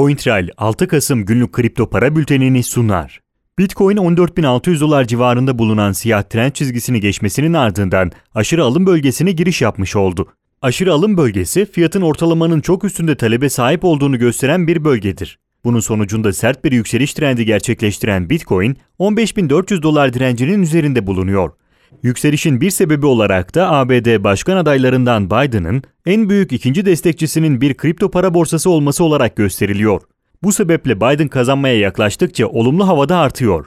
CoinTrail 6 Kasım günlük kripto para bültenini sunar. Bitcoin 14.600 dolar civarında bulunan siyah trend çizgisini geçmesinin ardından aşırı alım bölgesine giriş yapmış oldu. Aşırı alım bölgesi fiyatın ortalamanın çok üstünde talebe sahip olduğunu gösteren bir bölgedir. Bunun sonucunda sert bir yükseliş trendi gerçekleştiren Bitcoin 15.400 dolar direncinin üzerinde bulunuyor. Yükselişin bir sebebi olarak da ABD başkan adaylarından Biden'ın en büyük ikinci destekçisinin bir kripto para borsası olması olarak gösteriliyor. Bu sebeple Biden kazanmaya yaklaştıkça olumlu havada artıyor.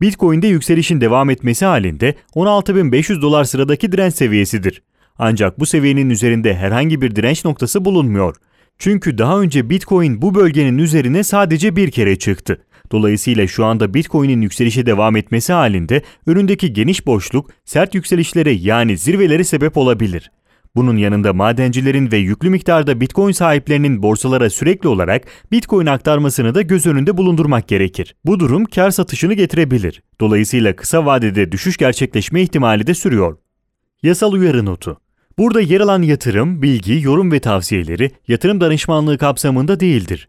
Bitcoin'de yükselişin devam etmesi halinde 16.500 dolar sıradaki direnç seviyesidir. Ancak bu seviyenin üzerinde herhangi bir direnç noktası bulunmuyor. Çünkü daha önce Bitcoin bu bölgenin üzerine sadece bir kere çıktı. Dolayısıyla şu anda Bitcoin'in yükselişe devam etmesi halinde önündeki geniş boşluk sert yükselişlere yani zirvelere sebep olabilir. Bunun yanında madencilerin ve yüklü miktarda Bitcoin sahiplerinin borsalara sürekli olarak Bitcoin aktarmasını da göz önünde bulundurmak gerekir. Bu durum kar satışını getirebilir. Dolayısıyla kısa vadede düşüş gerçekleşme ihtimali de sürüyor. Yasal uyarı notu Burada yer alan yatırım, bilgi, yorum ve tavsiyeleri yatırım danışmanlığı kapsamında değildir.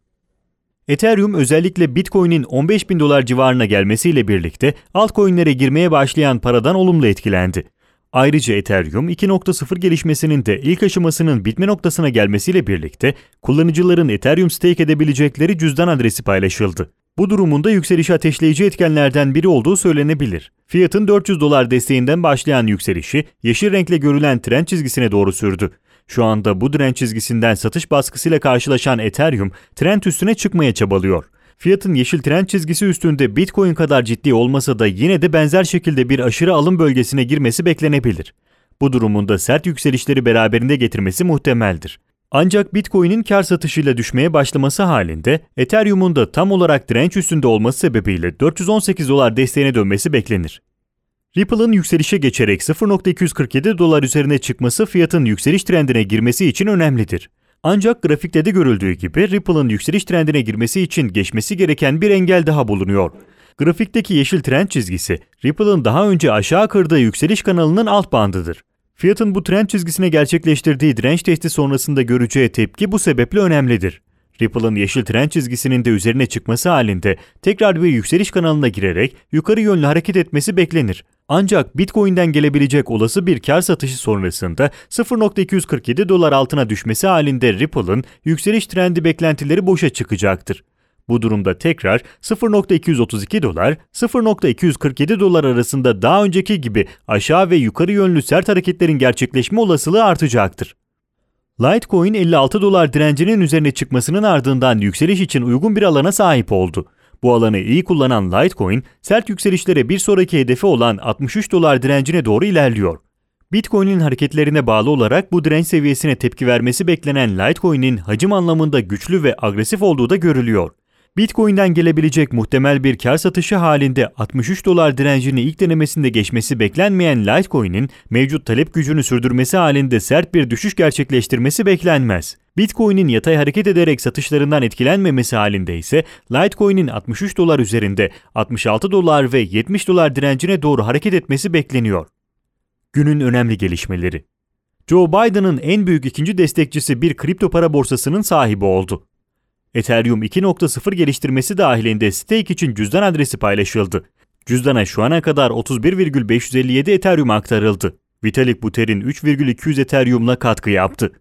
Ethereum özellikle Bitcoin'in 15 bin dolar civarına gelmesiyle birlikte altcoin'lere girmeye başlayan paradan olumlu etkilendi. Ayrıca Ethereum 2.0 gelişmesinin de ilk aşamasının bitme noktasına gelmesiyle birlikte kullanıcıların Ethereum stake edebilecekleri cüzdan adresi paylaşıldı. Bu durumunda yükselişi ateşleyici etkenlerden biri olduğu söylenebilir. Fiyatın 400 dolar desteğinden başlayan yükselişi yeşil renkle görülen trend çizgisine doğru sürdü. Şu anda bu direnç çizgisinden satış baskısıyla karşılaşan Ethereum trend üstüne çıkmaya çabalıyor. Fiyatın yeşil trend çizgisi üstünde Bitcoin kadar ciddi olmasa da yine de benzer şekilde bir aşırı alım bölgesine girmesi beklenebilir. Bu durumunda sert yükselişleri beraberinde getirmesi muhtemeldir. Ancak Bitcoin'in kar satışıyla düşmeye başlaması halinde Ethereum'un da tam olarak direnç üstünde olması sebebiyle 418 dolar desteğine dönmesi beklenir. Ripple'ın yükselişe geçerek 0.247 dolar üzerine çıkması fiyatın yükseliş trendine girmesi için önemlidir. Ancak grafikte de görüldüğü gibi Ripple'ın yükseliş trendine girmesi için geçmesi gereken bir engel daha bulunuyor. Grafikteki yeşil trend çizgisi, Ripple'ın daha önce aşağı kırdığı yükseliş kanalının alt bandıdır. Fiyatın bu trend çizgisine gerçekleştirdiği direnç testi sonrasında göreceği tepki bu sebeple önemlidir. Ripple'ın yeşil trend çizgisinin de üzerine çıkması halinde tekrar bir yükseliş kanalına girerek yukarı yönlü hareket etmesi beklenir. Ancak Bitcoin'den gelebilecek olası bir kar satışı sonrasında 0.247 dolar altına düşmesi halinde Ripple'ın yükseliş trendi beklentileri boşa çıkacaktır. Bu durumda tekrar 0.232 dolar, 0.247 dolar arasında daha önceki gibi aşağı ve yukarı yönlü sert hareketlerin gerçekleşme olasılığı artacaktır. Litecoin 56 dolar direncinin üzerine çıkmasının ardından yükseliş için uygun bir alana sahip oldu. Bu alanı iyi kullanan Litecoin, sert yükselişlere bir sonraki hedefi olan 63 dolar direncine doğru ilerliyor. Bitcoin'in hareketlerine bağlı olarak bu direnç seviyesine tepki vermesi beklenen Litecoin'in hacim anlamında güçlü ve agresif olduğu da görülüyor. Bitcoin'den gelebilecek muhtemel bir kar satışı halinde 63 dolar direncini ilk denemesinde geçmesi beklenmeyen Litecoin'in mevcut talep gücünü sürdürmesi halinde sert bir düşüş gerçekleştirmesi beklenmez. Bitcoin'in yatay hareket ederek satışlarından etkilenmemesi halinde ise Litecoin'in 63 dolar üzerinde 66 dolar ve 70 dolar direncine doğru hareket etmesi bekleniyor. Günün önemli gelişmeleri Joe Biden'ın en büyük ikinci destekçisi bir kripto para borsasının sahibi oldu. Ethereum 2.0 geliştirmesi dahilinde stake için cüzdan adresi paylaşıldı. Cüzdana şu ana kadar 31,557 Ethereum aktarıldı. Vitalik Buterin 3,200 Ethereum'la katkı yaptı.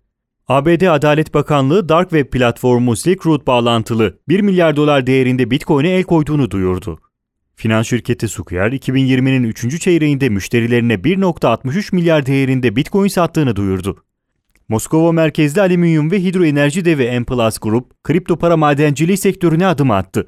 ABD Adalet Bakanlığı Dark Web platformu Silk Road bağlantılı 1 milyar dolar değerinde Bitcoin'e el koyduğunu duyurdu. Finans şirketi Square 2020'nin 3. çeyreğinde müşterilerine 1.63 milyar değerinde Bitcoin sattığını duyurdu. Moskova merkezli alüminyum ve hidroenerji devi Enplus Group, kripto para madenciliği sektörüne adım attı.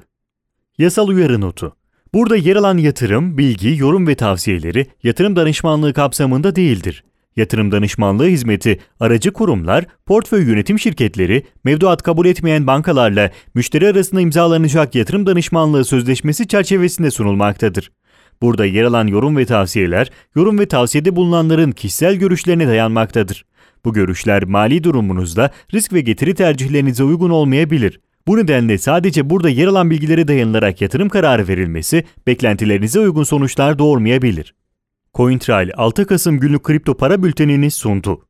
Yasal uyarı notu. Burada yer alan yatırım, bilgi, yorum ve tavsiyeleri yatırım danışmanlığı kapsamında değildir. Yatırım danışmanlığı hizmeti, aracı kurumlar, portföy yönetim şirketleri, mevduat kabul etmeyen bankalarla müşteri arasında imzalanacak yatırım danışmanlığı sözleşmesi çerçevesinde sunulmaktadır. Burada yer alan yorum ve tavsiyeler, yorum ve tavsiyede bulunanların kişisel görüşlerine dayanmaktadır. Bu görüşler mali durumunuzda risk ve getiri tercihlerinize uygun olmayabilir. Bu nedenle sadece burada yer alan bilgilere dayanılarak yatırım kararı verilmesi beklentilerinize uygun sonuçlar doğurmayabilir. CoinTrail 6 Kasım günlük kripto para bültenini sundu.